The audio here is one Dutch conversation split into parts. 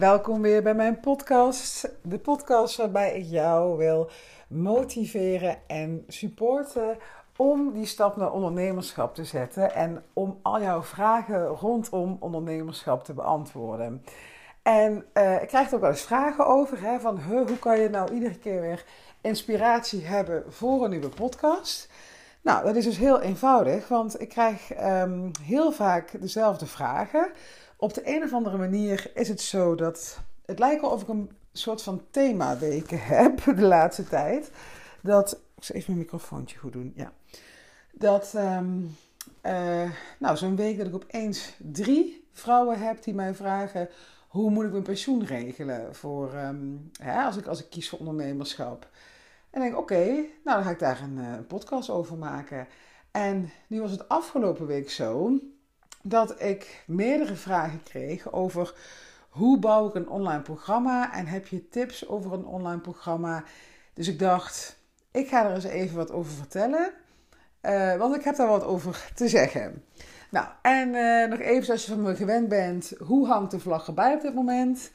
welkom weer bij mijn podcast. De podcast waarbij ik jou wil motiveren en supporten om die stap naar ondernemerschap te zetten en om al jouw vragen rondom ondernemerschap te beantwoorden. En uh, ik krijg er ook wel eens vragen over, hè, van hoe kan je nou iedere keer weer inspiratie hebben voor een nieuwe podcast? Nou, dat is dus heel eenvoudig, want ik krijg um, heel vaak dezelfde vragen. Op de een of andere manier is het zo dat het lijkt wel of ik een soort van themaweken heb de laatste tijd. Dat, ik zal even mijn microfoontje goed doen, ja. Dat, um, uh, nou, zo'n week dat ik opeens drie vrouwen heb die mij vragen hoe moet ik mijn pensioen regelen voor, hè, als, ik, als ik kies voor ondernemerschap. En denk, oké, nou dan ga ik daar een uh, podcast over maken. En nu was het afgelopen week zo dat ik meerdere vragen kreeg over hoe bouw ik een online programma en heb je tips over een online programma. Dus ik dacht, ik ga er eens even wat over vertellen, uh, want ik heb daar wat over te zeggen. Nou, en uh, nog even als je van me gewend bent, hoe hangt de vlag erbij op dit moment?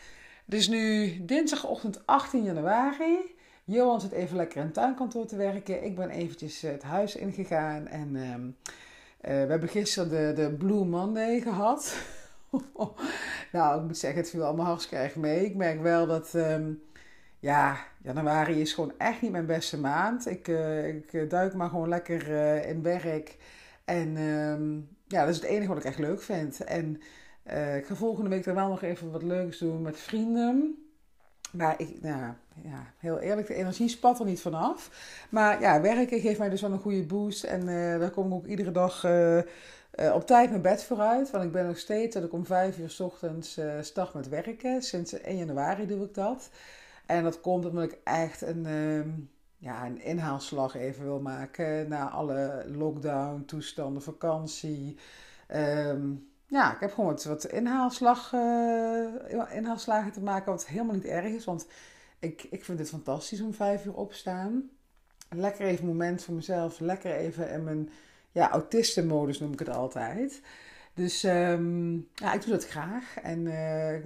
Dus nu dinsdagochtend 18 januari. Johan zit even lekker in het tuinkantoor te werken. Ik ben eventjes het huis ingegaan en uh, we hebben gisteren de, de Blue Monday gehad. nou, ik moet zeggen, het viel allemaal hartstikke mee. Ik merk wel dat, um, ja, januari is gewoon echt niet mijn beste maand. Ik, uh, ik duik maar gewoon lekker in werk. En um, ja, dat is het enige wat ik echt leuk vind. En ik ga volgende week dan wel nog even wat leuks doen met vrienden. Maar ik, nou ja, heel eerlijk, de energie spat er niet vanaf. Maar ja, werken geeft mij dus wel een goede boost. En uh, daar kom ik ook iedere dag uh, uh, op tijd mijn bed vooruit. Want ik ben nog steeds dat ik om vijf uur s ochtends start met werken. Sinds 1 januari doe ik dat. En dat komt omdat ik echt een, ehm, ja, een inhaalslag even wil maken. Na alle lockdown, toestanden, vakantie. Um, ja, ik heb gewoon wat, wat inhaalslag, uh, inhaalslagen te maken, wat helemaal niet erg is. Want ik, ik vind het fantastisch om vijf uur opstaan. Lekker even een moment voor mezelf. Lekker even in mijn ja, autistenmodus noem ik het altijd. Dus um, ja, ik doe dat graag. En uh, uh,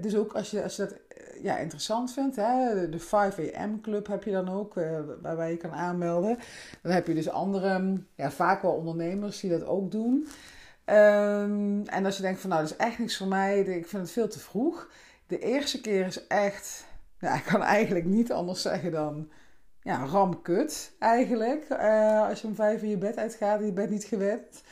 dus ook als je, als je dat ja, interessant vindt, hè, de 5 AM Club heb je dan ook, uh, waarbij je kan aanmelden. Dan heb je dus andere, ja, vaak wel ondernemers die dat ook doen. Um, en als je denkt van nou, dat is echt niks voor mij, ik vind het veel te vroeg. De eerste keer is echt, nou, ik kan eigenlijk niet anders zeggen dan, ja, ramkut eigenlijk. Uh, als je om vijf uur je bed uitgaat en je bent niet gewend.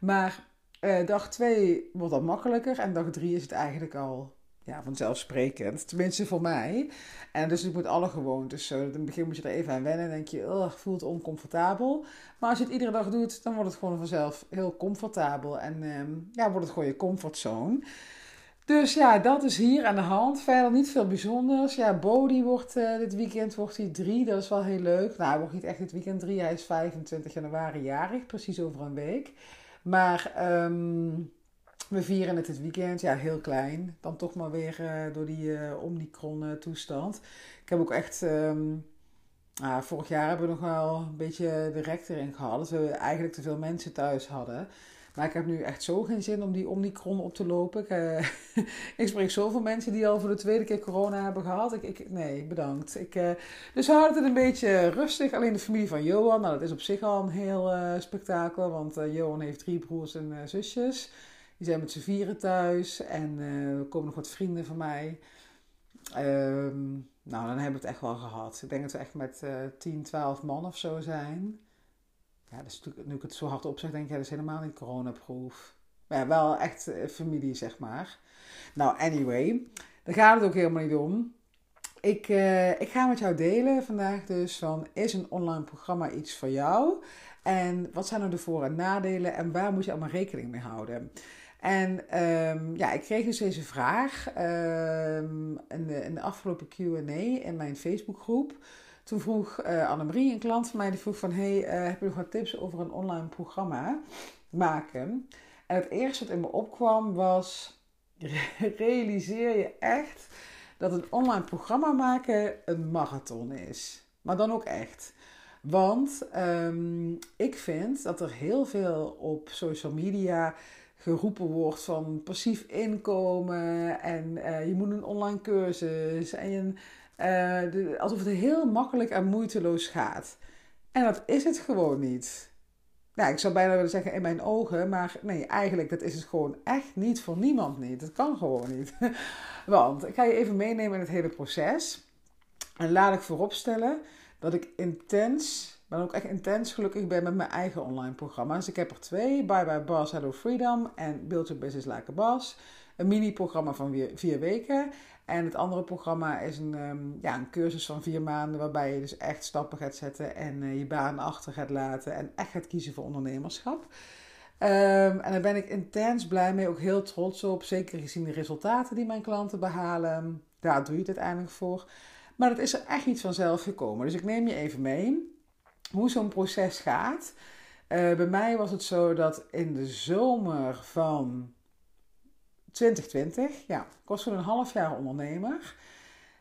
Maar uh, dag twee wordt dat makkelijker en dag drie is het eigenlijk al ja, vanzelfsprekend. Tenminste voor mij. En dus ik moet alle gewoontes zo. In het begin moet je er even aan wennen. En denk je, oh, voelt oncomfortabel. Maar als je het iedere dag doet, dan wordt het gewoon vanzelf heel comfortabel. En um, ja, wordt het gewoon je comfortzone. Dus ja, dat is hier aan de hand. Verder niet veel bijzonders. Ja, Bodie wordt uh, dit weekend wordt hij drie. Dat is wel heel leuk. Nou, hij wordt niet echt dit weekend drie. Hij is 25 januari jarig. Precies over een week. Maar... Um, we vieren het dit weekend, ja, heel klein. Dan toch maar weer uh, door die uh, Omicron-toestand. ik heb ook echt. Uh, vorig jaar hebben we nog wel een beetje de rek erin gehad. Dat we eigenlijk te veel mensen thuis hadden. Maar ik heb nu echt zo geen zin om die Omicron op te lopen. Ik, ik spreek zoveel mensen die al voor de tweede keer corona hebben gehad. Ik, ik nee, bedankt. Ik, uh, dus we houden het een beetje rustig. Alleen de familie van Johan, nou, dat is op zich al een heel spektakel. Want Johan heeft drie broers en zusjes. Die zijn met z'n vieren thuis en uh, er komen nog wat vrienden van mij. Um, nou, dan hebben we het echt wel gehad. Ik denk dat we echt met uh, 10, 12 man of zo zijn. Ja, dus nu ik het zo hard opzeg, denk ik, dat is helemaal niet coronaproof. Maar ja, wel echt uh, familie, zeg maar. Nou, anyway, daar gaat het ook helemaal niet om. Ik, uh, ik ga met jou delen vandaag dus van, is een online programma iets voor jou? En wat zijn nou de voor- en nadelen en waar moet je allemaal rekening mee houden? En um, ja, ik kreeg dus deze vraag um, in, de, in, de, afgelopen Q&A in mijn Facebookgroep. Toen vroeg uh, Annemarie, een klant van mij, die vroeg van... Hey, uh, heb je nog wat tips over een online programma maken? En het eerste wat in me opkwam was... Realiseer je echt dat een online programma maken een marathon is. Maar dan ook echt. Want um, ik vind dat er heel veel op social media geroepen wordt van passief inkomen en eh, je moet een online cursus en de, alsof het heel makkelijk en moeiteloos gaat. En dat is het gewoon niet. Nou, ik zou bijna willen zeggen in mijn ogen, maar nee, eigenlijk dat is het gewoon echt niet voor niemand niet. Dat kan gewoon niet. Want ik ga je even meenemen in het hele proces. En laat ik vooropstellen dat ik intens, maar ook echt intens gelukkig ben met mijn eigen online programma's. Ik heb er twee, Bye Bye Boss, Hello Freedom en Build Your Business Like a Boss. Een mini-programma van vier weken. En het andere programma is een, um, ja, een cursus van vier maanden waarbij je dus echt stappen gaat zetten en uh, je baan achter gaat laten en echt gaat kiezen voor ondernemerschap. Um, en daar ben ik intens blij mee, ook heel trots op. Zeker gezien de resultaten die mijn klanten behalen. Daar doe je het uiteindelijk voor. Maar dat is er echt iets vanzelf gekomen. Dus ik neem je even mee hoe zo'n proces gaat. Uh, bij mij was het zo dat in de zomer van 2020, ja, ik was toen een half jaar ondernemer.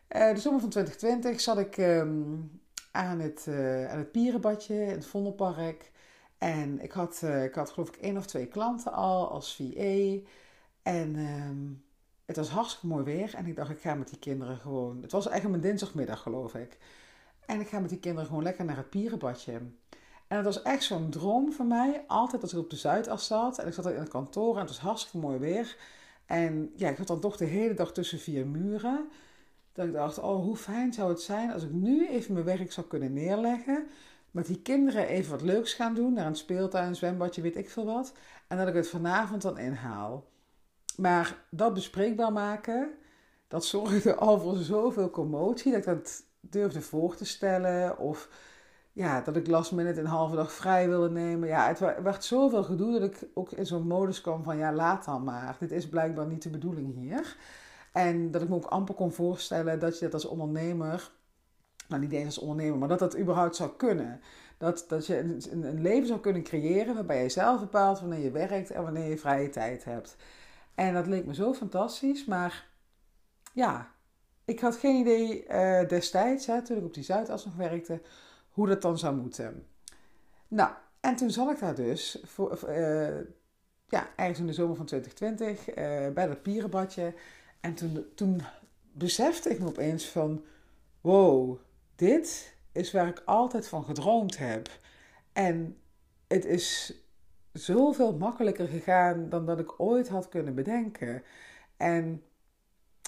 Uh, de zomer van 2020 zat ik um, aan, het, uh, aan het Pierenbadje in het Vondelpark. En ik had, ik had geloof ik één of twee klanten al als VA. En um, het was hartstikke mooi weer. En ik dacht, ik ga met die kinderen gewoon... Het was eigenlijk mijn dinsdagmiddag, geloof ik. En ik ga met die kinderen gewoon lekker naar het Pierenbadje. En het was echt zo'n droom van mij. Altijd als ik op de Zuidas zat. En ik zat in het kantoor en het was hartstikke mooi weer. En ja, ik had dan toch de hele dag tussen vier muren. Dat ik dacht, oh, hoe fijn zou het zijn als ik nu even mijn werk zou kunnen neerleggen. Met die kinderen even wat leuks gaan doen. Naar een speeltuin, een zwembadje, weet ik veel wat. En dat ik het vanavond dan inhaal. Maar dat bespreekbaar maken, dat zorgde al voor zoveel commotie. Dat ik dat durfde voor te stellen. Of ja, dat ik last minute een halve dag vrij wilde nemen. Ja, het werd zoveel gedoe dat ik ook in zo'n modus kwam van ja, laat dan maar. Dit is blijkbaar niet de bedoeling hier. En dat ik me ook amper kon voorstellen dat je dat als ondernemer, nou niet eens als ondernemer, maar dat dat überhaupt zou kunnen. Dat, dat je een, een leven zou kunnen creëren waarbij je zelf bepaalt wanneer je werkt en wanneer je vrije tijd hebt. En dat leek me zo fantastisch, maar ja, ik had geen idee uh, destijds, hè, toen ik op die Zuidas nog werkte, hoe dat dan zou moeten. Nou, en toen zat ik daar dus, voor, uh, ja, ergens in de zomer van 2020, uh, bij dat pierenbadje. En toen, toen besefte ik me opeens van, wow, dit is waar ik altijd van gedroomd heb. En het is zoveel makkelijker gegaan dan dat ik ooit had kunnen bedenken. En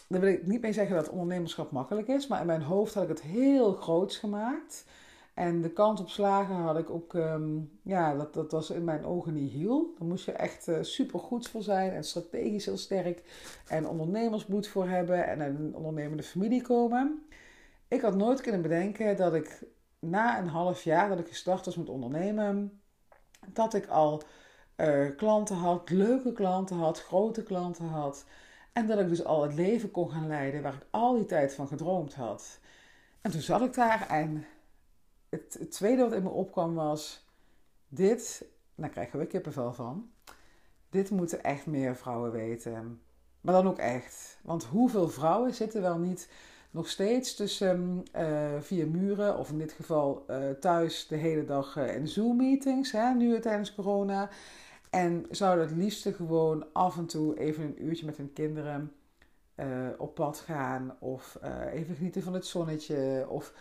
daar wil ik niet mee zeggen dat ondernemerschap makkelijk is, maar in mijn hoofd had ik het heel groots gemaakt. En de kans op slagen had ik ook, um, ja, dat, dat was in mijn ogen niet heel. Daar moest je echt uh, super goed voor zijn en strategisch heel sterk en ondernemersbloed voor hebben en een ondernemende familie komen. Ik had nooit kunnen bedenken dat ik na een half jaar dat ik gestart was met ondernemen, dat ik al uh, klanten had, leuke klanten had, grote klanten had. En dat ik dus al het leven kon gaan leiden waar ik al die tijd van gedroomd had. En toen zat ik daar en het, tweede wat in me opkwam was: dit, daar krijgen we kippenvel van. Dit moeten echt meer vrouwen weten. Maar dan ook echt. Want hoeveel vrouwen zitten wel niet nog steeds tussen uh, vier muren, of in dit geval uh, thuis de hele dag uh, in Zoom-meetings, nu tijdens corona. En zouden het liefste gewoon af en toe even een uurtje met hun kinderen op pad gaan, of even genieten van het zonnetje, of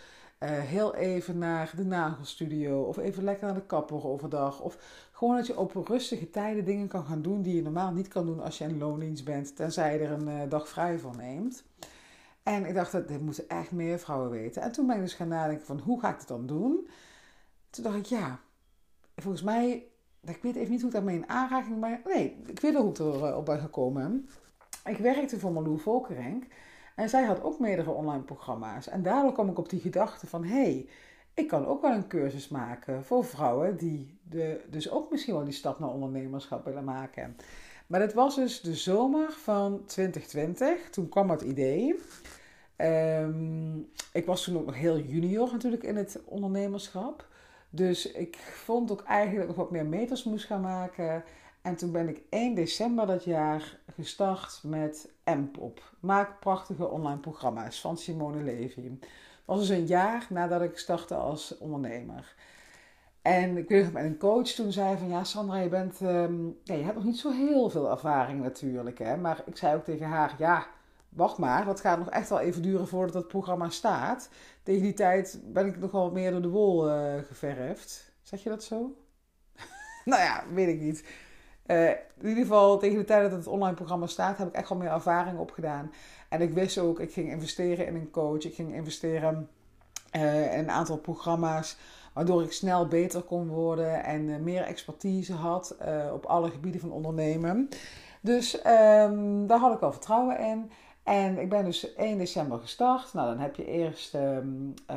heel even naar de nagelstudio, of even lekker naar de kapper overdag. Of gewoon dat je op rustige tijden dingen kan gaan doen die je normaal niet kan doen als je in loondienst bent, tenzij je er een dag vrij van neemt. En ik dacht, dat dit moeten echt meer vrouwen weten. En toen ben ik dus gaan nadenken van, hoe ga ik het dan doen? Toen dacht ik, ja, volgens mij, ik weet even niet hoe ik daarmee in aanraking maar nee, ik weet hoe ik erop ben gekomen. Ik werkte voor Malou Volkerenk en zij had ook meerdere online programma's. En daardoor kwam ik op die gedachte van, hé, hey, ik kan ook wel een cursus maken voor vrouwen die de, dus ook misschien wel die stap naar ondernemerschap willen maken. Maar dat was dus de zomer van 2020. Toen kwam het idee. Um, ik was toen ook nog heel junior natuurlijk in het ondernemerschap. Dus ik vond ook eigenlijk nog wat meer meters moest gaan maken. En toen ben ik 1 december dat jaar gestart met MPOP. Maak prachtige online programma's van Simone Levy. Dat was dus een jaar nadat ik startte als ondernemer. En ik weet met een coach toen zei van ja Sandra, je bent, ehm, je hebt nog niet zo heel veel ervaring natuurlijk. Hè? Maar ik zei ook tegen haar, ja, wacht maar, dat gaat nog echt wel even duren voordat het programma staat. Tegen die tijd ben ik nog wel meer door de wol uh, geverfd. Zeg je dat zo? nou ja, weet ik niet. Uh, in ieder geval, tegen de tijd dat het online programma staat, heb ik echt wel meer ervaring opgedaan. En ik wist ook, ik ging investeren in een coach. Ik ging investeren uh, in een aantal programma's. Waardoor ik snel beter kon worden en meer expertise had op alle gebieden van ondernemen. Dus um, daar had ik wel vertrouwen in. En ik ben dus 1 december gestart. Nou, dan heb je eerst, um, uh,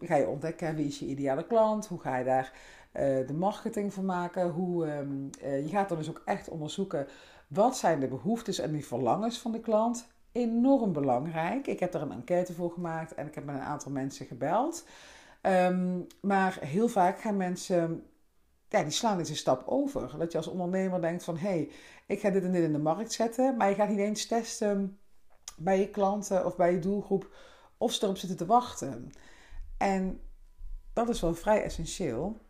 ga je ontdekken wie is je ideale klant, hoe ga je daar uh, de marketing van maken, hoe, um, uh, je gaat dan dus ook echt onderzoeken wat zijn de behoeftes en die verlangens van de klant. Enorm belangrijk. Ik heb er een enquête voor gemaakt en ik heb met een aantal mensen gebeld. Um, maar heel vaak gaan mensen ja, die slaan deze stap over. Dat je als ondernemer denkt van, hé, hey, ik ga dit en dit in de markt zetten. Maar je gaat niet eens testen bij je klanten of bij je doelgroep of ze erop zitten te wachten. En dat is wel vrij essentieel.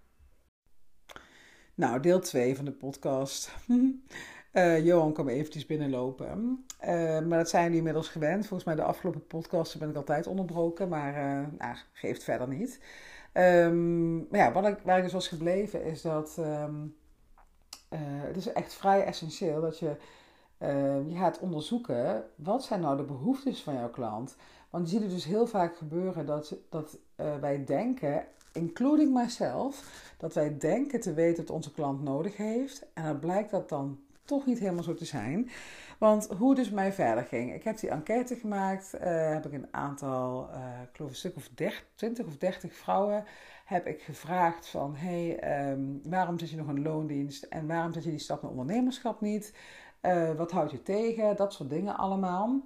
Nou, deel 2 van de podcast. uh, Johan kwam eventjes binnenlopen. Uh, maar dat zijn jullie inmiddels gewend. Volgens mij de afgelopen podcasten ben ik altijd onderbroken. Maar uh, nou, geeft verder niet. Um, maar ja, wat ik, waar ik dus was gebleven is dat um, uh, het is echt vrij essentieel dat je, uh, je gaat onderzoeken wat zijn nou de behoeftes van jouw klant. Want je ziet het dus heel vaak gebeuren dat, dat uh, wij denken, including myself, dat wij denken te weten wat onze klant nodig heeft. En dan blijkt dat dan toch niet helemaal zo te zijn. Want hoe dus mij verder ging. Ik heb die enquête gemaakt. Uh, heb ik een aantal, uh, ik geloof een stuk of 30, 20 of 30 vrouwen heb ik gevraagd van... hey, um, waarom zit je nog in loondienst? En waarom zet je die stap naar ondernemerschap niet? Uh, wat houdt je tegen? Dat soort dingen allemaal.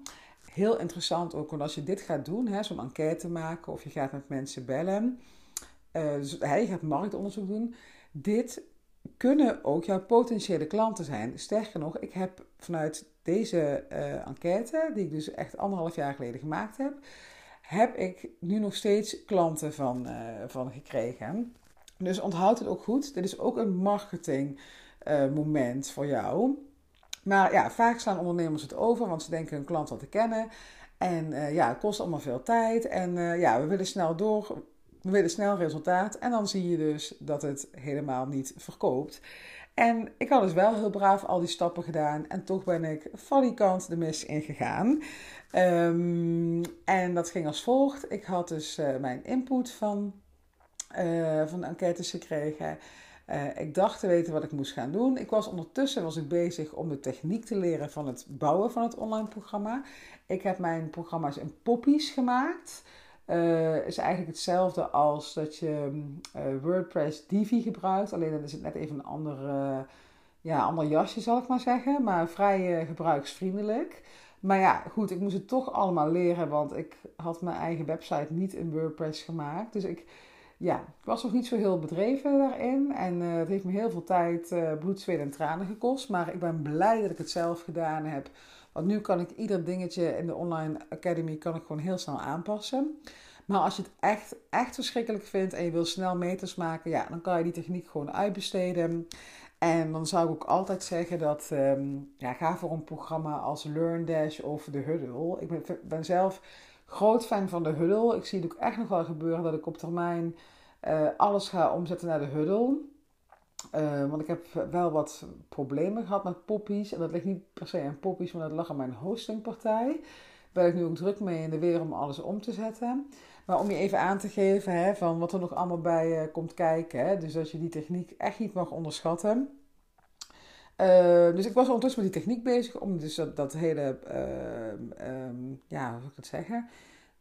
Heel interessant ook, want als je dit gaat doen, zo'n enquête maken... of je gaat met mensen bellen... dus, je gaat marktonderzoek doen. Dit kunnen ook jouw potentiële klanten zijn. Sterker nog, ik heb vanuit deze uh, enquête, die ik dus echt anderhalf jaar geleden gemaakt heb, heb ik nu nog steeds klanten van, uh, van gekregen. Dus onthoud het ook goed. Dit is ook een marketing uh, moment voor jou. Maar ja, vaak slaan ondernemers het over, want ze denken hun klant al te kennen. En ja, het kost allemaal veel tijd. En ja, we willen snel door we willen snel resultaat en dan zie je dus dat het helemaal niet verkoopt. En ik had dus wel heel braaf al die stappen gedaan en toch ben ik valikant de mis ingegaan. Um, en dat ging als volgt. Ik had dus uh, mijn input van, uh, van de enquêtes gekregen. Uh, ik dacht te weten wat ik moest gaan doen. Ik was ondertussen was ik bezig om de techniek te leren van het bouwen van het online programma. Ik heb mijn programma's in poppies gemaakt. Uh, is eigenlijk hetzelfde als dat je uh, WordPress Divi gebruikt. Alleen dan is het net even een ander, ja, ander jasje, zal ik maar zeggen. Maar vrij gebruiksvriendelijk. Maar ja, goed, ik moest het toch allemaal leren, want ik had mijn eigen website niet in WordPress gemaakt. Dus ik, ja, ik was nog niet zo heel bedreven daarin. En het heeft me heel veel tijd, bloed, zweet en tranen gekost. Maar ik ben blij dat ik het zelf gedaan heb. Want nu kan ik ieder dingetje in de online academy kan ik gewoon heel snel aanpassen. Maar als je het echt, echt verschrikkelijk vindt en je wil snel meters maken, ja, dan kan je die techniek gewoon uitbesteden. En dan zou ik ook altijd zeggen dat, um, ja, ga voor een programma als LearnDash of de Huddle. Ik ben, ben, zelf groot fan van de Huddle. Ik zie het ook echt nog wel gebeuren dat ik op termijn uh, alles ga omzetten naar de Huddle. Uh, want ik heb wel wat problemen gehad met poppies. En dat ligt niet per se aan poppies, maar dat lag aan mijn hostingpartij. Daar ben ik nu ook druk mee in de weer om alles om te zetten. Maar om je even aan te geven hè, van wat er nog allemaal bij uh, komt kijken. Hè, dus dat je die techniek echt niet mag onderschatten. Dus ik was ondertussen met die techniek bezig om dus dat, hele, um, ja, hoe zou ik het zeggen?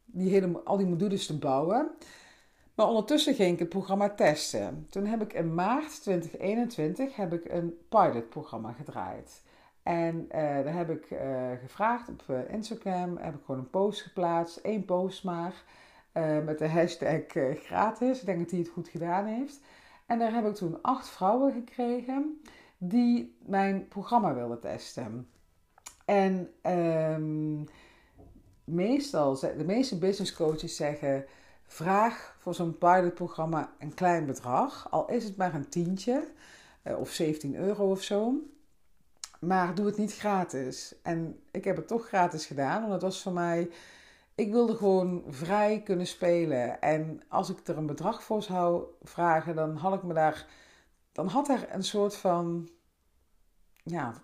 Die hele, al die modules te bouwen. Maar ondertussen ging ik het programma testen. Toen heb ik in maart 2021 heb ik een pilotprogramma gedraaid. En uh, daar heb ik uh, gevraagd op uh, Instagram, heb ik gewoon een post geplaatst, één post maar, met de hashtag gratis. Ik denk dat hij het goed gedaan heeft. En daar heb ik toen acht vrouwen gekregen die mijn programma wilden testen. En um, meestal, de meeste business coaches zeggen vraag voor zo'n pilotprogramma een klein bedrag. Al is het maar een tientje uh, of 17 euro of zo. Maar doe het niet gratis. En ik heb het toch gratis gedaan, want het was voor mij. Ik wilde gewoon vrij kunnen spelen. En als ik er een bedrag voor zou vragen, dan had ik me daar. Dan had er een soort van. Ja,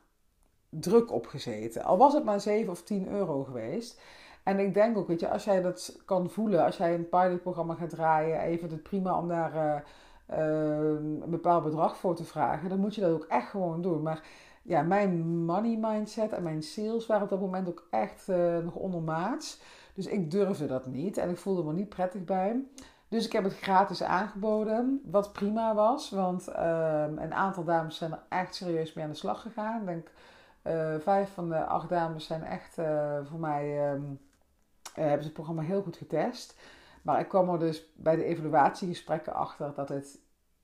druk op gezeten. Al was het maar 7 of 10 euro geweest. En ik denk ook, weet je, als jij dat kan voelen, als jij een pilotprogramma gaat draaien, even het prima om daar uh, uh, een bepaald bedrag voor te vragen, dan moet je dat ook echt gewoon doen. Maar ja, mijn money mindset en mijn sales waren op dat moment ook echt uh, nog ondermaats. Dus ik durfde dat niet en ik voelde me niet prettig bij. Dus ik heb het gratis aangeboden, wat prima was, want ehm, een aantal dames zijn er echt serieus mee aan de slag gegaan. Ik denk uh, vijf van de acht dames zijn echt voor mij, um, hebben ze het programma heel goed getest. Maar ik kwam er dus bij de evaluatiegesprekken achter dat het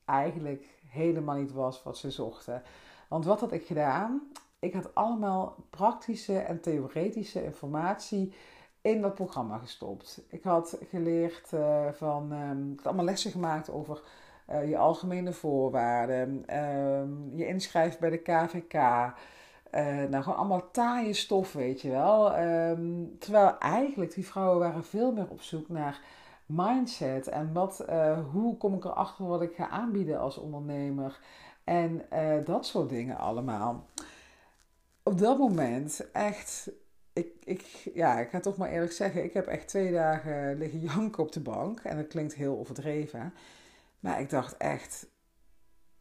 eigenlijk helemaal niet was wat ze zochten. Want wat had ik gedaan? Ik had allemaal praktische en theoretische informatie in dat programma gestopt. Ik had geleerd uh, van, um, ik had allemaal lessen gemaakt over uh, je algemene voorwaarden, um, je inschrijven bij de KVK. Uh, nou, gewoon allemaal taaie stof, weet je wel. Um, terwijl eigenlijk die vrouwen waren veel meer op zoek naar mindset en wat, hoe kom ik erachter wat ik ga aanbieden als ondernemer. En uh, dat soort dingen allemaal. Op dat moment echt, ik, ik, ja, ik ga toch maar eerlijk zeggen, ik heb echt twee dagen liggen janken op de bank. En dat klinkt heel overdreven. Maar ik dacht echt,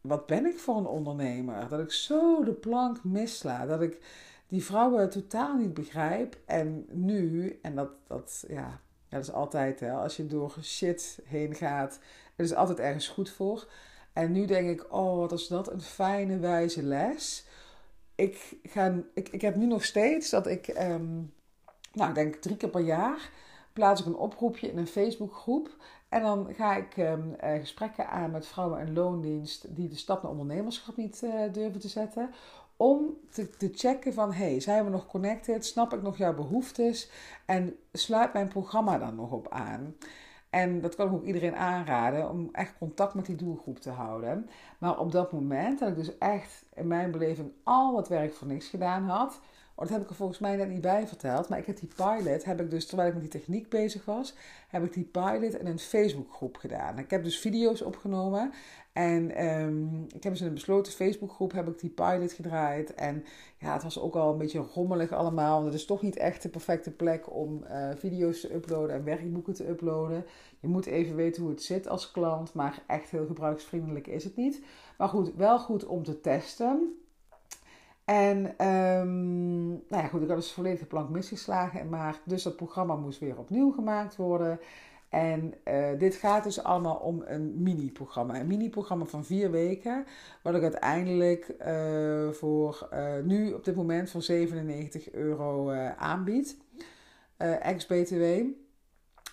wat ben ik voor een ondernemer? Dat ik zo de plank missla. Dat ik die vrouwen totaal niet begrijp. En nu, en dat, dat, ja, dat is altijd, hè, als je door shit heen gaat, er is altijd ergens goed voor. En nu denk ik, oh, wat is dat een fijne, wijze les. Ik, ga, ik, ik heb nu nog steeds dat ik, um, nou, ik denk drie keer per jaar plaats ik een oproepje in een Facebookgroep. En dan ga ik um, uh, gesprekken aan met vrouwen in loondienst die de stap naar ondernemerschap niet uh, durven te zetten. Om te, te checken van, hey, zijn we nog connected? Snap ik nog jouw behoeftes? En sluit mijn programma dan nog op aan? En dat kan ik ook iedereen aanraden om echt contact met die doelgroep te houden. Maar op dat moment dat ik dus echt in mijn beleving al wat werk voor niks gedaan had. Oh, dat heb ik er volgens mij net niet bij verteld. Maar ik heb die pilot, heb ik dus terwijl ik met die techniek bezig was, heb ik die pilot in een Facebookgroep gedaan. Ik heb dus video's opgenomen en um, ik heb dus in een besloten Facebookgroep heb ik die pilot gedraaid. En ja, het was ook al een beetje rommelig allemaal. Want het is toch niet echt de perfecte plek om uh, video's te uploaden en werkboeken te uploaden. Je moet even weten hoe het zit als klant. Maar echt heel gebruiksvriendelijk is het niet. Maar goed, wel goed om te testen. En um, nou ja, goed, ik had dus volledig de plank misgeslagen in maart. Dus dat programma moest weer opnieuw gemaakt worden. En uh, dit gaat dus allemaal om een mini-programma. Een mini-programma van vier weken. Wat ik uiteindelijk uh, voor uh, nu op dit moment voor 97 euro aanbied. Ex-BTW.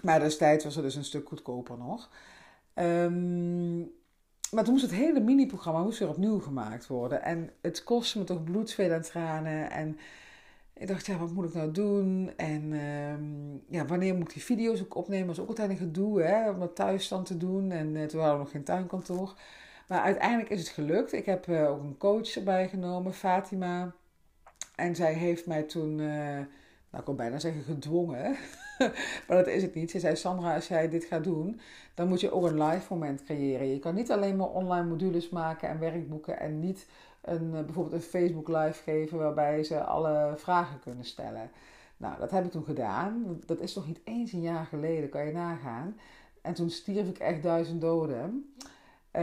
Maar destijds was het dus een stuk goedkoper nog. Um, maar toen moest het hele mini-programma weer opnieuw gemaakt worden. En het kostte me toch bloed, zweet en tranen. En ik dacht, ja, wat moet ik nou doen? En um, ja, wanneer moet ik die video's ook opnemen? Dat was ook altijd een gedoe, hè, om dat thuis dan te doen. En uh, toen hadden we nog geen tuinkantoor. Maar uiteindelijk is het gelukt. Ik heb uh, ook een coach erbij genomen, Fatima. En zij heeft mij toen, uh, nou ik kan bijna zeggen gedwongen. maar dat is het niet. Ze zei, Sandra, als jij dit gaat doen, dan moet je ook een live moment creëren. Je kan niet alleen maar online modules maken en werkboeken en niet een, eh, bijvoorbeeld een Facebook live geven waarbij ze alle vragen kunnen stellen. Nou, dat heb ik toen gedaan. Dat is nog niet eens een jaar geleden, kan je nagaan. En toen stierf ik echt duizend doden. Uh,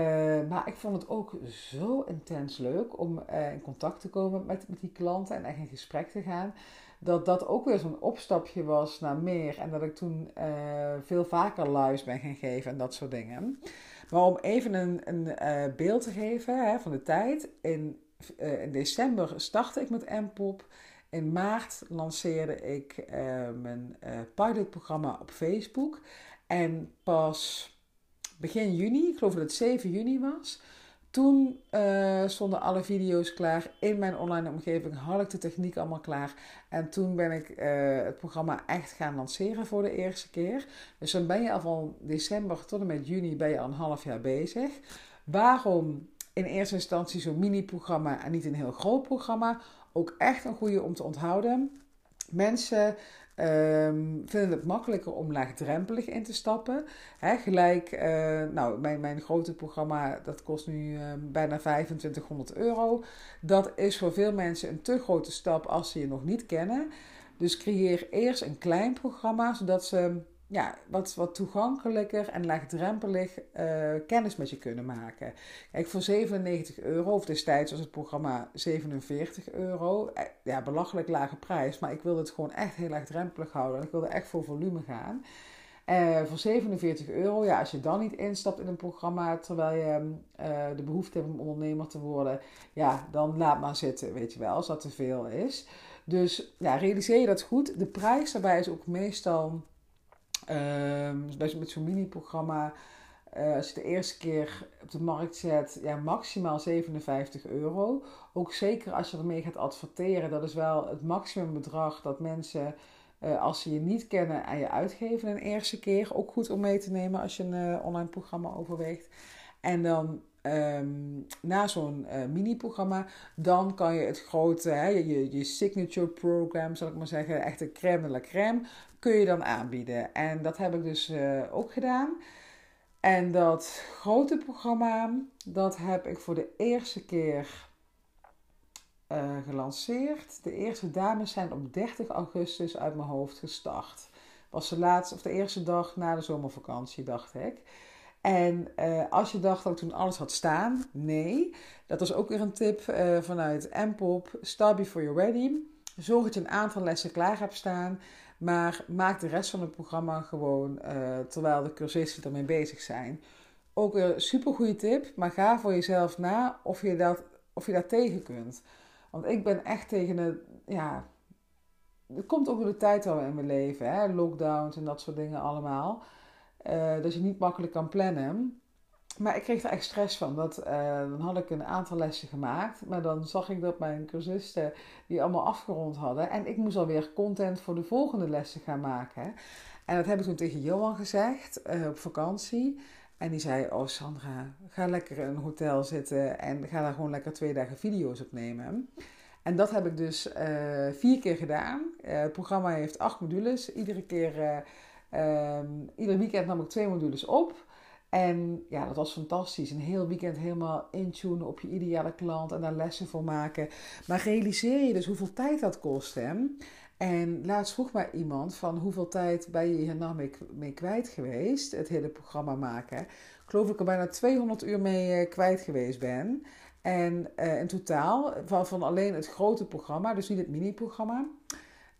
maar ik vond het ook zo intens leuk om uh, in contact te komen met, met die klanten en echt in gesprek te gaan. Dat dat ook weer zo'n opstapje was naar meer. En dat ik toen uh, veel vaker lives ben gaan geven en dat soort dingen. Maar om even een, een uh, beeld te geven hè, van de tijd. In, uh, in december startte ik met M-pop. In maart lanceerde ik mijn pilotprogramma op Facebook. En pas begin juni, ik geloof dat het 7 juni was, Toen uh, stonden alle video's klaar. In mijn online omgeving had ik de techniek allemaal klaar. En toen ben ik uh, het programma echt gaan lanceren voor de eerste keer. Dus dan ben je al van december tot en met juni ben je al een half jaar bezig. Waarom in eerste instantie zo'n mini-programma en niet een heel groot programma? Ook echt een goede om te onthouden. Mensen Um, vinden het makkelijker om laagdrempelig in te stappen. Gelijk, uh, nou, mijn, mijn grote programma, dat kost nu uh, bijna 2500 euro. Dat is voor veel mensen een te grote stap als ze je nog niet kennen. Dus creëer eerst een klein programma, zodat ze ja, wat, wat toegankelijker en laagdrempelig uh, kennis met je kunnen maken. Kijk, voor 97 euro, of destijds was het programma 47 euro. Eh, ja, belachelijk lage prijs, maar ik wilde het gewoon echt heel laagdrempelig houden. Ik wilde echt voor volume gaan. Uh, voor 47 euro, ja, als je dan niet instapt in een programma terwijl je uh, de behoefte hebt om ondernemer te worden, ja, dan laat maar zitten, weet je wel, als dat te veel is. Dus ja, realiseer je dat goed. De prijs daarbij is ook meestal Um, dus met zo'n mini-programma, uh, als je de eerste keer op de markt zet, ja, maximaal 57 euro. Ook zeker als je ermee gaat adverteren, dat is wel het maximumbedrag dat mensen, uh, als ze je niet kennen, aan je uitgeven een eerste keer. Ook goed om mee te nemen als je een uh, online programma overweegt. En dan um, na zo'n uh, mini-programma, dan kan je het grote, hè, je, je signature program, zal ik maar zeggen, echt de crème de la crème, kun je dan aanbieden. En dat heb ik dus uh, ook gedaan. En dat grote programma, dat heb ik voor de eerste keer uh, gelanceerd. De eerste dames zijn op 30 augustus uit mijn hoofd gestart. Was de laatste, of de eerste dag na de zomervakantie, dacht ik. En uh, als je dacht dat ik toen alles had staan, nee. Dat was ook weer een tip uh, vanuit Mpop. Start before you're ready. Zorg dat je een aantal lessen klaar hebt staan. Maar maak de rest van het programma gewoon uh, terwijl de cursisten ermee bezig zijn. Ook een super goede tip, maar ga voor jezelf na of je dat, of je dat tegen kunt. Want ik ben echt tegen het, ja, het komt ook door de tijd al in mijn leven, hè? lockdowns en dat soort dingen allemaal. Uh, dat je niet makkelijk kan plannen. Maar ik kreeg er echt stress van. Dat, uh, dan had ik een aantal lessen gemaakt. Maar dan zag ik dat mijn cursisten die allemaal afgerond hadden. En ik moest alweer content voor de volgende lessen gaan maken. En dat heb ik toen tegen Johan gezegd uh, op vakantie. En die zei: Oh Sandra, ga lekker in een hotel zitten. En ga daar gewoon lekker twee dagen video's opnemen. En dat heb ik dus vier keer gedaan. het programma heeft acht modules. Iedere keer Um, ieder weekend nam ik twee modules op. En ja, dat was fantastisch. Een heel weekend helemaal intunen op je ideale klant en daar lessen voor maken. Maar realiseer je dus hoeveel tijd dat kost. Hè? En laatst vroeg mij iemand van hoeveel tijd ben je hier nou mee, kwijt geweest? Het hele programma maken. Ik geloof ik er bijna 200 uur mee uh, kwijt geweest ben. En uh, in totaal van, van alleen het grote programma, dus niet het mini-programma.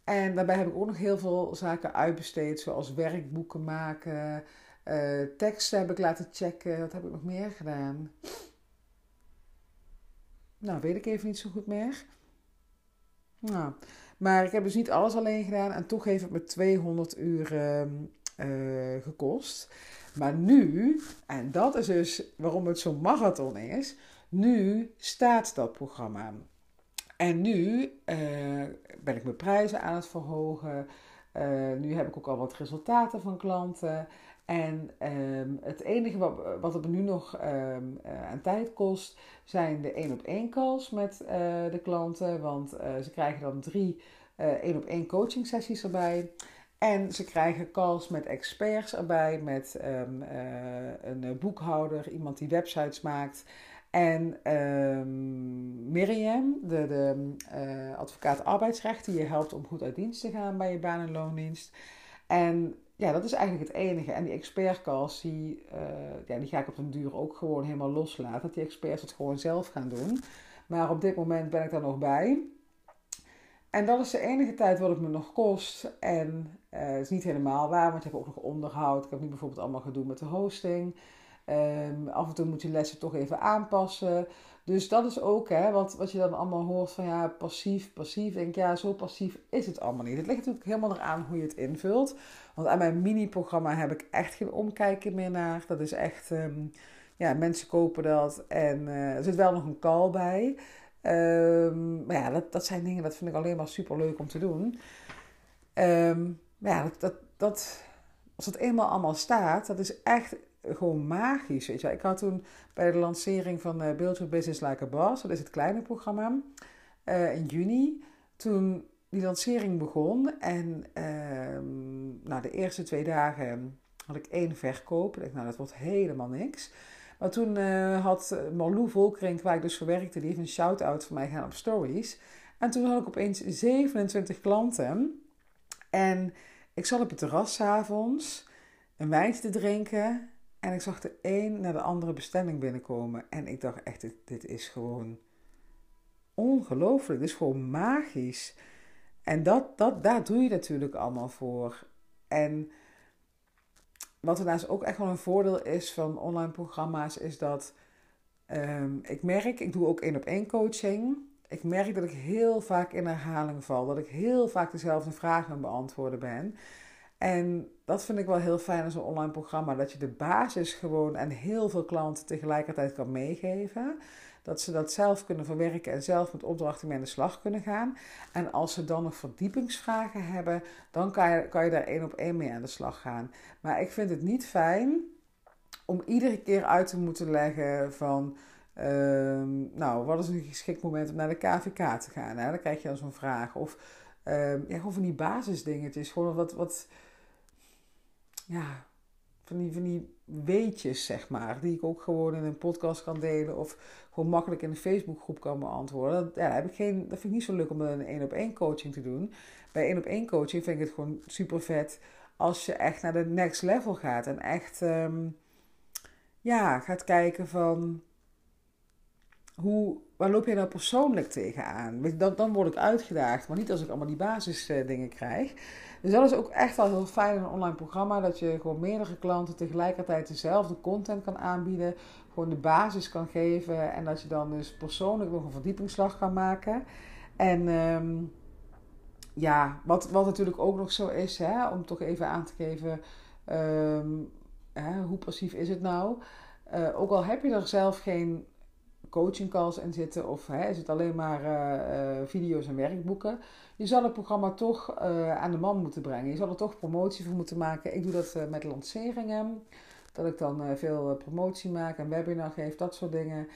En daarbij heb ik ook nog heel veel zaken uitbesteed, zoals werkboeken maken, uh, teksten heb ik laten checken. Wat heb ik nog meer gedaan? Nou, weet ik even niet zo goed meer. Nou, maar ik heb dus niet alles alleen gedaan en toch heeft het me 200 uur uh, gekost. Maar nu, en dat is dus waarom het zo'n marathon is, nu staat dat programma. En nu uh, ben ik mijn prijzen aan het verhogen. Uh, nu heb ik ook al wat resultaten van klanten. En um, het enige wat, wat het me nu nog um, uh, aan tijd kost, zijn de één op één calls met de klanten. Want ze krijgen dan drie één op één coaching sessies erbij. En ze krijgen calls met experts erbij, met um, een boekhouder, iemand die websites maakt. En um, Miriam, de, de uh, advocaat arbeidsrecht, die je helpt om goed uit dienst te gaan bij je baan- en loondienst. En ja, dat is eigenlijk het enige. En die expertcalls, die, uh, ja, die ga ik op den duur ook gewoon helemaal loslaten. Dat die experts het gewoon zelf gaan doen. Maar op dit moment ben ik daar nog bij. En dat is de enige tijd wat het me nog kost. En uh, het is niet helemaal waar, want ik heb ook nog onderhoud. Ik heb nu bijvoorbeeld allemaal gedoe met de hosting. Um, af en toe moet je lessen toch even aanpassen. Dus dat is ook hè, wat, wat je dan allemaal hoort van ja, passief, passief. Denk ja, zo passief is het allemaal niet. Het ligt natuurlijk helemaal eraan hoe je het invult. Want aan mijn mini-programma heb ik echt geen omkijken meer naar. Dat is echt um, ja, mensen kopen dat en er zit wel nog een call bij. Ehm, maar ja, dat, dat zijn dingen, dat vind ik alleen maar super leuk om te doen. Ehm, maar ja, dat, dat, dat, als het eenmaal allemaal staat, dat is echt gewoon magisch. Weet je. Ik had toen bij de lancering van uh, Build Your Business Like a Boss, dat is het kleine programma, uh, in juni, toen die lancering begon. En uh, de eerste twee dagen had ik één verkoop. Ik dacht, nou, dat wordt helemaal niks. Maar toen uh, had Marlou Volkrink, waar ik dus voor werkte, die heeft een shout-out voor mij gaan op stories. En toen had ik opeens 27 klanten. En ik zat op het terras s'avonds een wijntje te drinken. En ik zag de een naar de andere bestemming binnenkomen. En ik dacht echt, dit, dit is gewoon ongelooflijk. Dit is gewoon magisch. En dat, dat, daar doe je natuurlijk allemaal voor. En wat daarnaast ook echt wel een voordeel is van online programma's, is dat um, ik merk, ik doe ook één op één coaching. Ik merk dat ik heel vaak in herhaling val. Dat ik heel vaak dezelfde vragen beantwoorden ben. En dat vind ik wel heel fijn aan zo'n online programma. Dat je de basis gewoon aan heel veel klanten tegelijkertijd kan meegeven. Dat ze dat zelf kunnen verwerken en zelf met opdrachten mee aan de slag kunnen gaan. En als ze dan nog verdiepingsvragen hebben, dan kan je, kan je daar één op één mee aan de slag gaan. Maar ik vind het niet fijn om iedere keer uit te moeten leggen van. Ehm, nou, wat is een geschikt moment om naar de KVK te gaan? Hè? Dan krijg je dan zo'n vraag. Of um, ja, gewoon van die basisdingetjes. Gewoon wat, wat ja, van die, van die weetjes, zeg maar. Die ik ook gewoon in een podcast kan delen. Of gewoon makkelijk in een Facebookgroep kan beantwoorden. Dat, ja, heb ik geen, dat vind ik niet zo leuk om een één op één coaching te doen. Bij één op één coaching vind ik het gewoon super vet als je echt naar de next level gaat. En echt um, ja, gaat kijken van hoe, waar loop je nou persoonlijk tegenaan? Dan, dan word ik uitgedaagd, maar niet als ik allemaal die basisdingen krijg. Dus dat is ook echt wel heel fijn in een online programma. Dat je gewoon meerdere klanten tegelijkertijd dezelfde content kan aanbieden. Gewoon de basis kan geven. En dat je dan dus persoonlijk nog een verdiepingsslag kan maken. En um, ja, wat, wat natuurlijk ook nog zo is, hè, om toch even aan te geven. Um, hè, hoe passief is het nou? Uh, ook al heb je er zelf geen coaching calls in zitten of hè, is het alleen maar uh, uh, video's en werkboeken. Je zal het programma toch uh, aan de man moeten brengen. Je zal er toch promotie voor moeten maken. Ik doe dat met lanceringen. Dat ik dan veel promotie maak en webinar geef, dat soort dingen.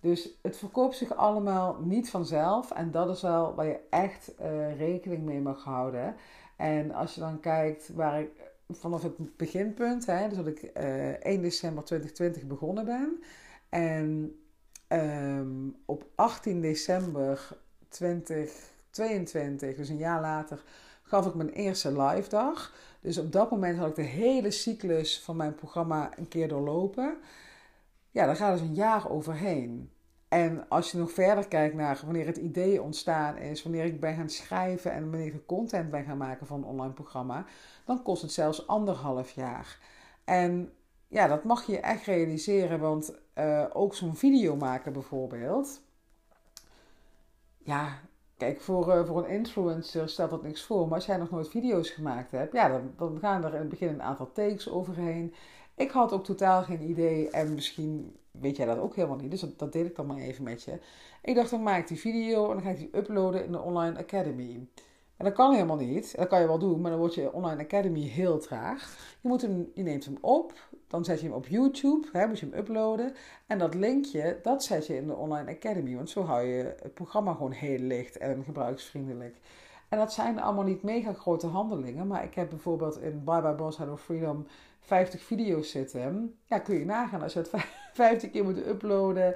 Dus het verkoopt zich allemaal niet vanzelf. En dat is wel waar je echt rekening mee mag houden. En als je dan kijkt waar ik vanaf het beginpunt, hè, dus dat ik 1 december 2020 begonnen ben. En Um, op 18 december 2022, dus een jaar later, gaf ik mijn eerste live dag. Dus op dat moment had ik de hele cyclus van mijn programma een keer doorlopen. Ja, daar gaat dus een jaar overheen. En als je nog verder kijkt naar wanneer het idee ontstaan is, wanneer ik ben gaan schrijven en wanneer ik content ben gaan maken van een online programma, dan kost het zelfs anderhalf jaar. En ja, dat mag je echt realiseren, want uh, ook zo'n video maken bijvoorbeeld. Ja, kijk, voor, uh, voor een influencer stelt dat niks voor. Maar als jij nog nooit video's gemaakt hebt, ja, dan, dan gaan er in het begin een aantal takes overheen. Ik had ook totaal geen idee en misschien weet jij dat ook helemaal niet. Dus dat, dat deel ik dan maar even met je. Ik dacht, dan maak ik die video en dan ga ik die uploaden in de Online Academy. En dat kan helemaal niet. Dat kan je wel doen, maar dan wordt je Online Academy heel traag. Je, moet hem, je neemt hem op, dan zet je hem op YouTube, hè, moet je hem uploaden. En dat linkje, dat zet je in de Online Academy. Want zo hou je het programma gewoon heel licht en gebruiksvriendelijk. En dat zijn allemaal niet mega grote handelingen. Maar ik heb bijvoorbeeld in Bye Bye Boss Hello Freedom 50 video's zitten. Ja, kun je nagaan als je het 50 keer moet uploaden.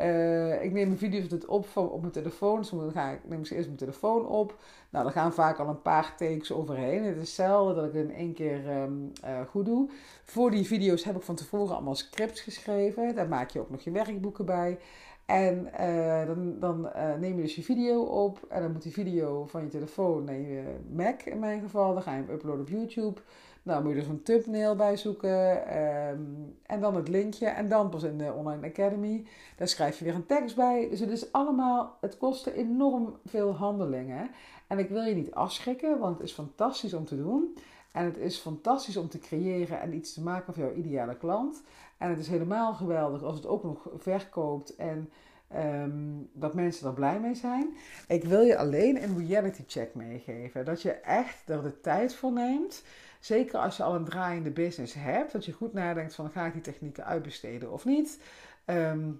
Uh, ik neem mijn video's op van, op mijn telefoon. Soms dan ga ik, neem ik eerst mijn telefoon op. Nou, dan gaan vaak al een paar takes overheen. Het is zelden dat ik het in één keer um, uh, goed doe. Voor die video's heb ik van tevoren allemaal scripts geschreven. Daar maak je ook nog je werkboeken bij. En uh, dan, dan neem je dus je video op. En dan moet die video van je telefoon naar je Mac in mijn geval. Dan ga je hem uploaden op YouTube. Nou, moet je er zo'n thumbnail bij zoeken. Um, en dan het linkje. En dan pas in de Online Academy. Daar schrijf je weer een tekst bij. Dus het is allemaal, het kostte enorm veel handelingen. En ik wil je niet afschrikken, want het is fantastisch om te doen. En het is fantastisch om te creëren en iets te maken voor jouw ideale klant. En het is helemaal geweldig als het ook nog verkoopt en ehm, dat mensen er blij mee zijn. Ik wil je alleen een reality check meegeven. Dat je echt er de tijd voor neemt. Zeker als je al een draaiende business hebt. Dat je goed nadenkt van ga ik die technieken uitbesteden of niet. Ehm,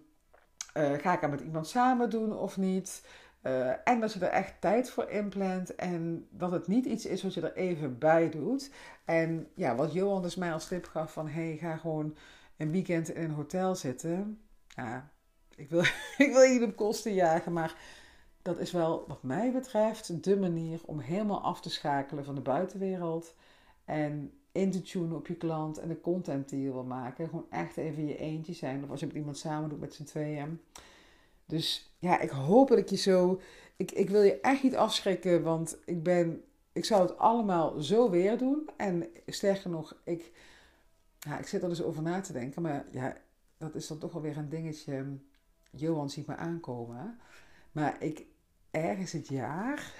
eh, ga ik er met iemand samen doen of niet? Uh, en dat je er echt tijd voor inplant en dat het niet iets is wat je er even bij doet. En ja, wat Johan dus mij als tip gaf van hey, ga gewoon een weekend in een hotel zitten. Ja, ik wil, ik wil je niet op kosten jagen, maar dat is wel wat mij betreft de manier om helemaal af te schakelen van de buitenwereld. En in te tunen op je klant en de content die je wil maken. Gewoon echt even je eentje zijn. Of als je met iemand samen doet met z'n tweeën. Dus ja, ik hoop dat ik je zo. Ik, ik wil je echt niet afschrikken, want ik ben. Ik zou het allemaal zo weer doen. En sterker nog, ik, ja, ik zit er dus over na te denken. Maar ja, dat is dan toch wel weer een dingetje. Johan ziet me aankomen. Maar ik, ergens het jaar.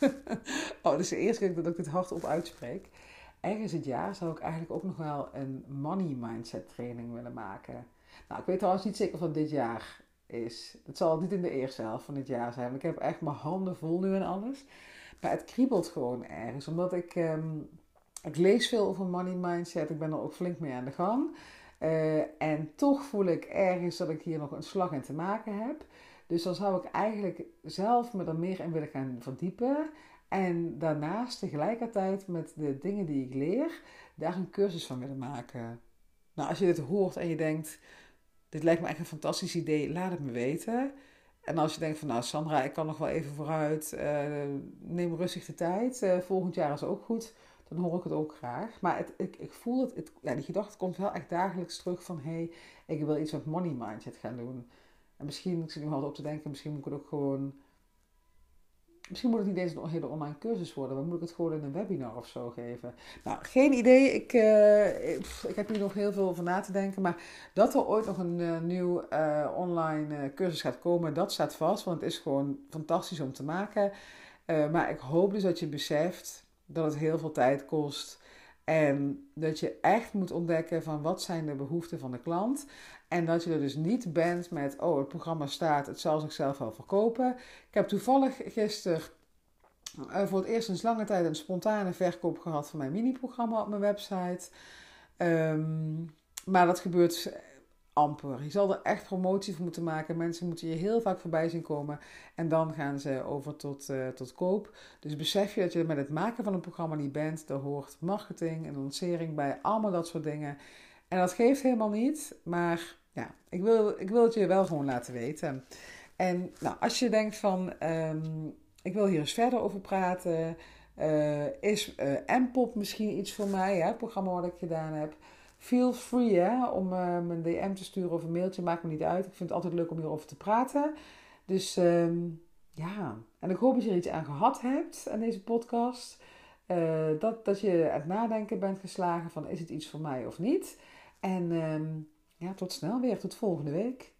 oh, dat is de eerste keer dat ik dit hardop uitspreek. Ergens het jaar zou ik eigenlijk ook nog wel een money mindset training willen maken. Nou, ik weet trouwens niet zeker of dat dit jaar is. Het zal niet in de eerste helft van dit jaar zijn. Ik heb echt mijn handen vol nu en alles. Maar het kriebelt gewoon ergens. Omdat ik, ehm, ik lees veel over money mindset. Ik ben er ook flink mee aan de gang. Uh, en toch voel ik ergens dat ik hier nog een slag in te maken heb. Dus dan zou ik eigenlijk zelf me er meer in willen gaan verdiepen. En daarnaast tegelijkertijd met de dingen die ik leer, daar een cursus van willen maken. Nou, als je dit hoort en je denkt, dit lijkt me echt een fantastisch idee, laat het me weten. En als je denkt van, nou Sandra, ik kan nog wel even vooruit, uh, neem rustig de tijd. Uh, volgend jaar is ook goed, dan hoor ik het ook graag. Maar het, ik, ik voel het, het, ja, die gedachte komt wel echt dagelijks terug van, hé, hey, ik wil iets met money mindset gaan doen. En misschien, ik zit nu al op te denken, misschien moet ik het ook gewoon Misschien moet het niet eens een hele online cursus worden, maar moet ik het gewoon in een webinar of zo geven? Nou, geen idee. Ik, uh, ik heb hier nog heel veel over na te denken. Maar dat er ooit nog een uh, nieuw uh, online cursus gaat komen, dat staat vast. Want het is gewoon fantastisch om te maken. maar ik hoop dus dat je beseft dat het heel veel tijd kost. En dat je echt moet ontdekken van wat zijn de behoeften van de klant. En dat je er dus niet bent met, oh, het programma staat, het zal zichzelf wel verkopen. Ik heb toevallig gisteren uh, voor het eerst sinds lange tijd een spontane verkoop gehad van mijn mini-programma op mijn website. Um, maar dat gebeurt amper. Je zal er echt promotie voor moeten maken. Mensen moeten je heel vaak voorbij zien komen. En dan gaan ze over tot, uh, tot koop. Dus besef je dat je met het maken van een programma niet bent. Daar hoort marketing en lancering bij. Allemaal dat soort dingen. En dat geeft helemaal niet. Maar ja, ik wil, ik wil het je wel gewoon laten weten. En nou, als je denkt van, um, ik wil hier eens verder over praten. Uh, is uh, M-pop misschien iets voor mij, hè, het programma wat ik gedaan heb. Feel free hè, om uh, mijn DM te sturen of een mailtje, maakt me niet uit. Ik vind het altijd leuk om hierover te praten. Dus um, ja, en ik hoop dat je er iets aan gehad hebt aan deze podcast. dat, dat je aan het nadenken bent geslagen van is het iets voor mij of niet. En um, ja, tot snel weer. Tot volgende week.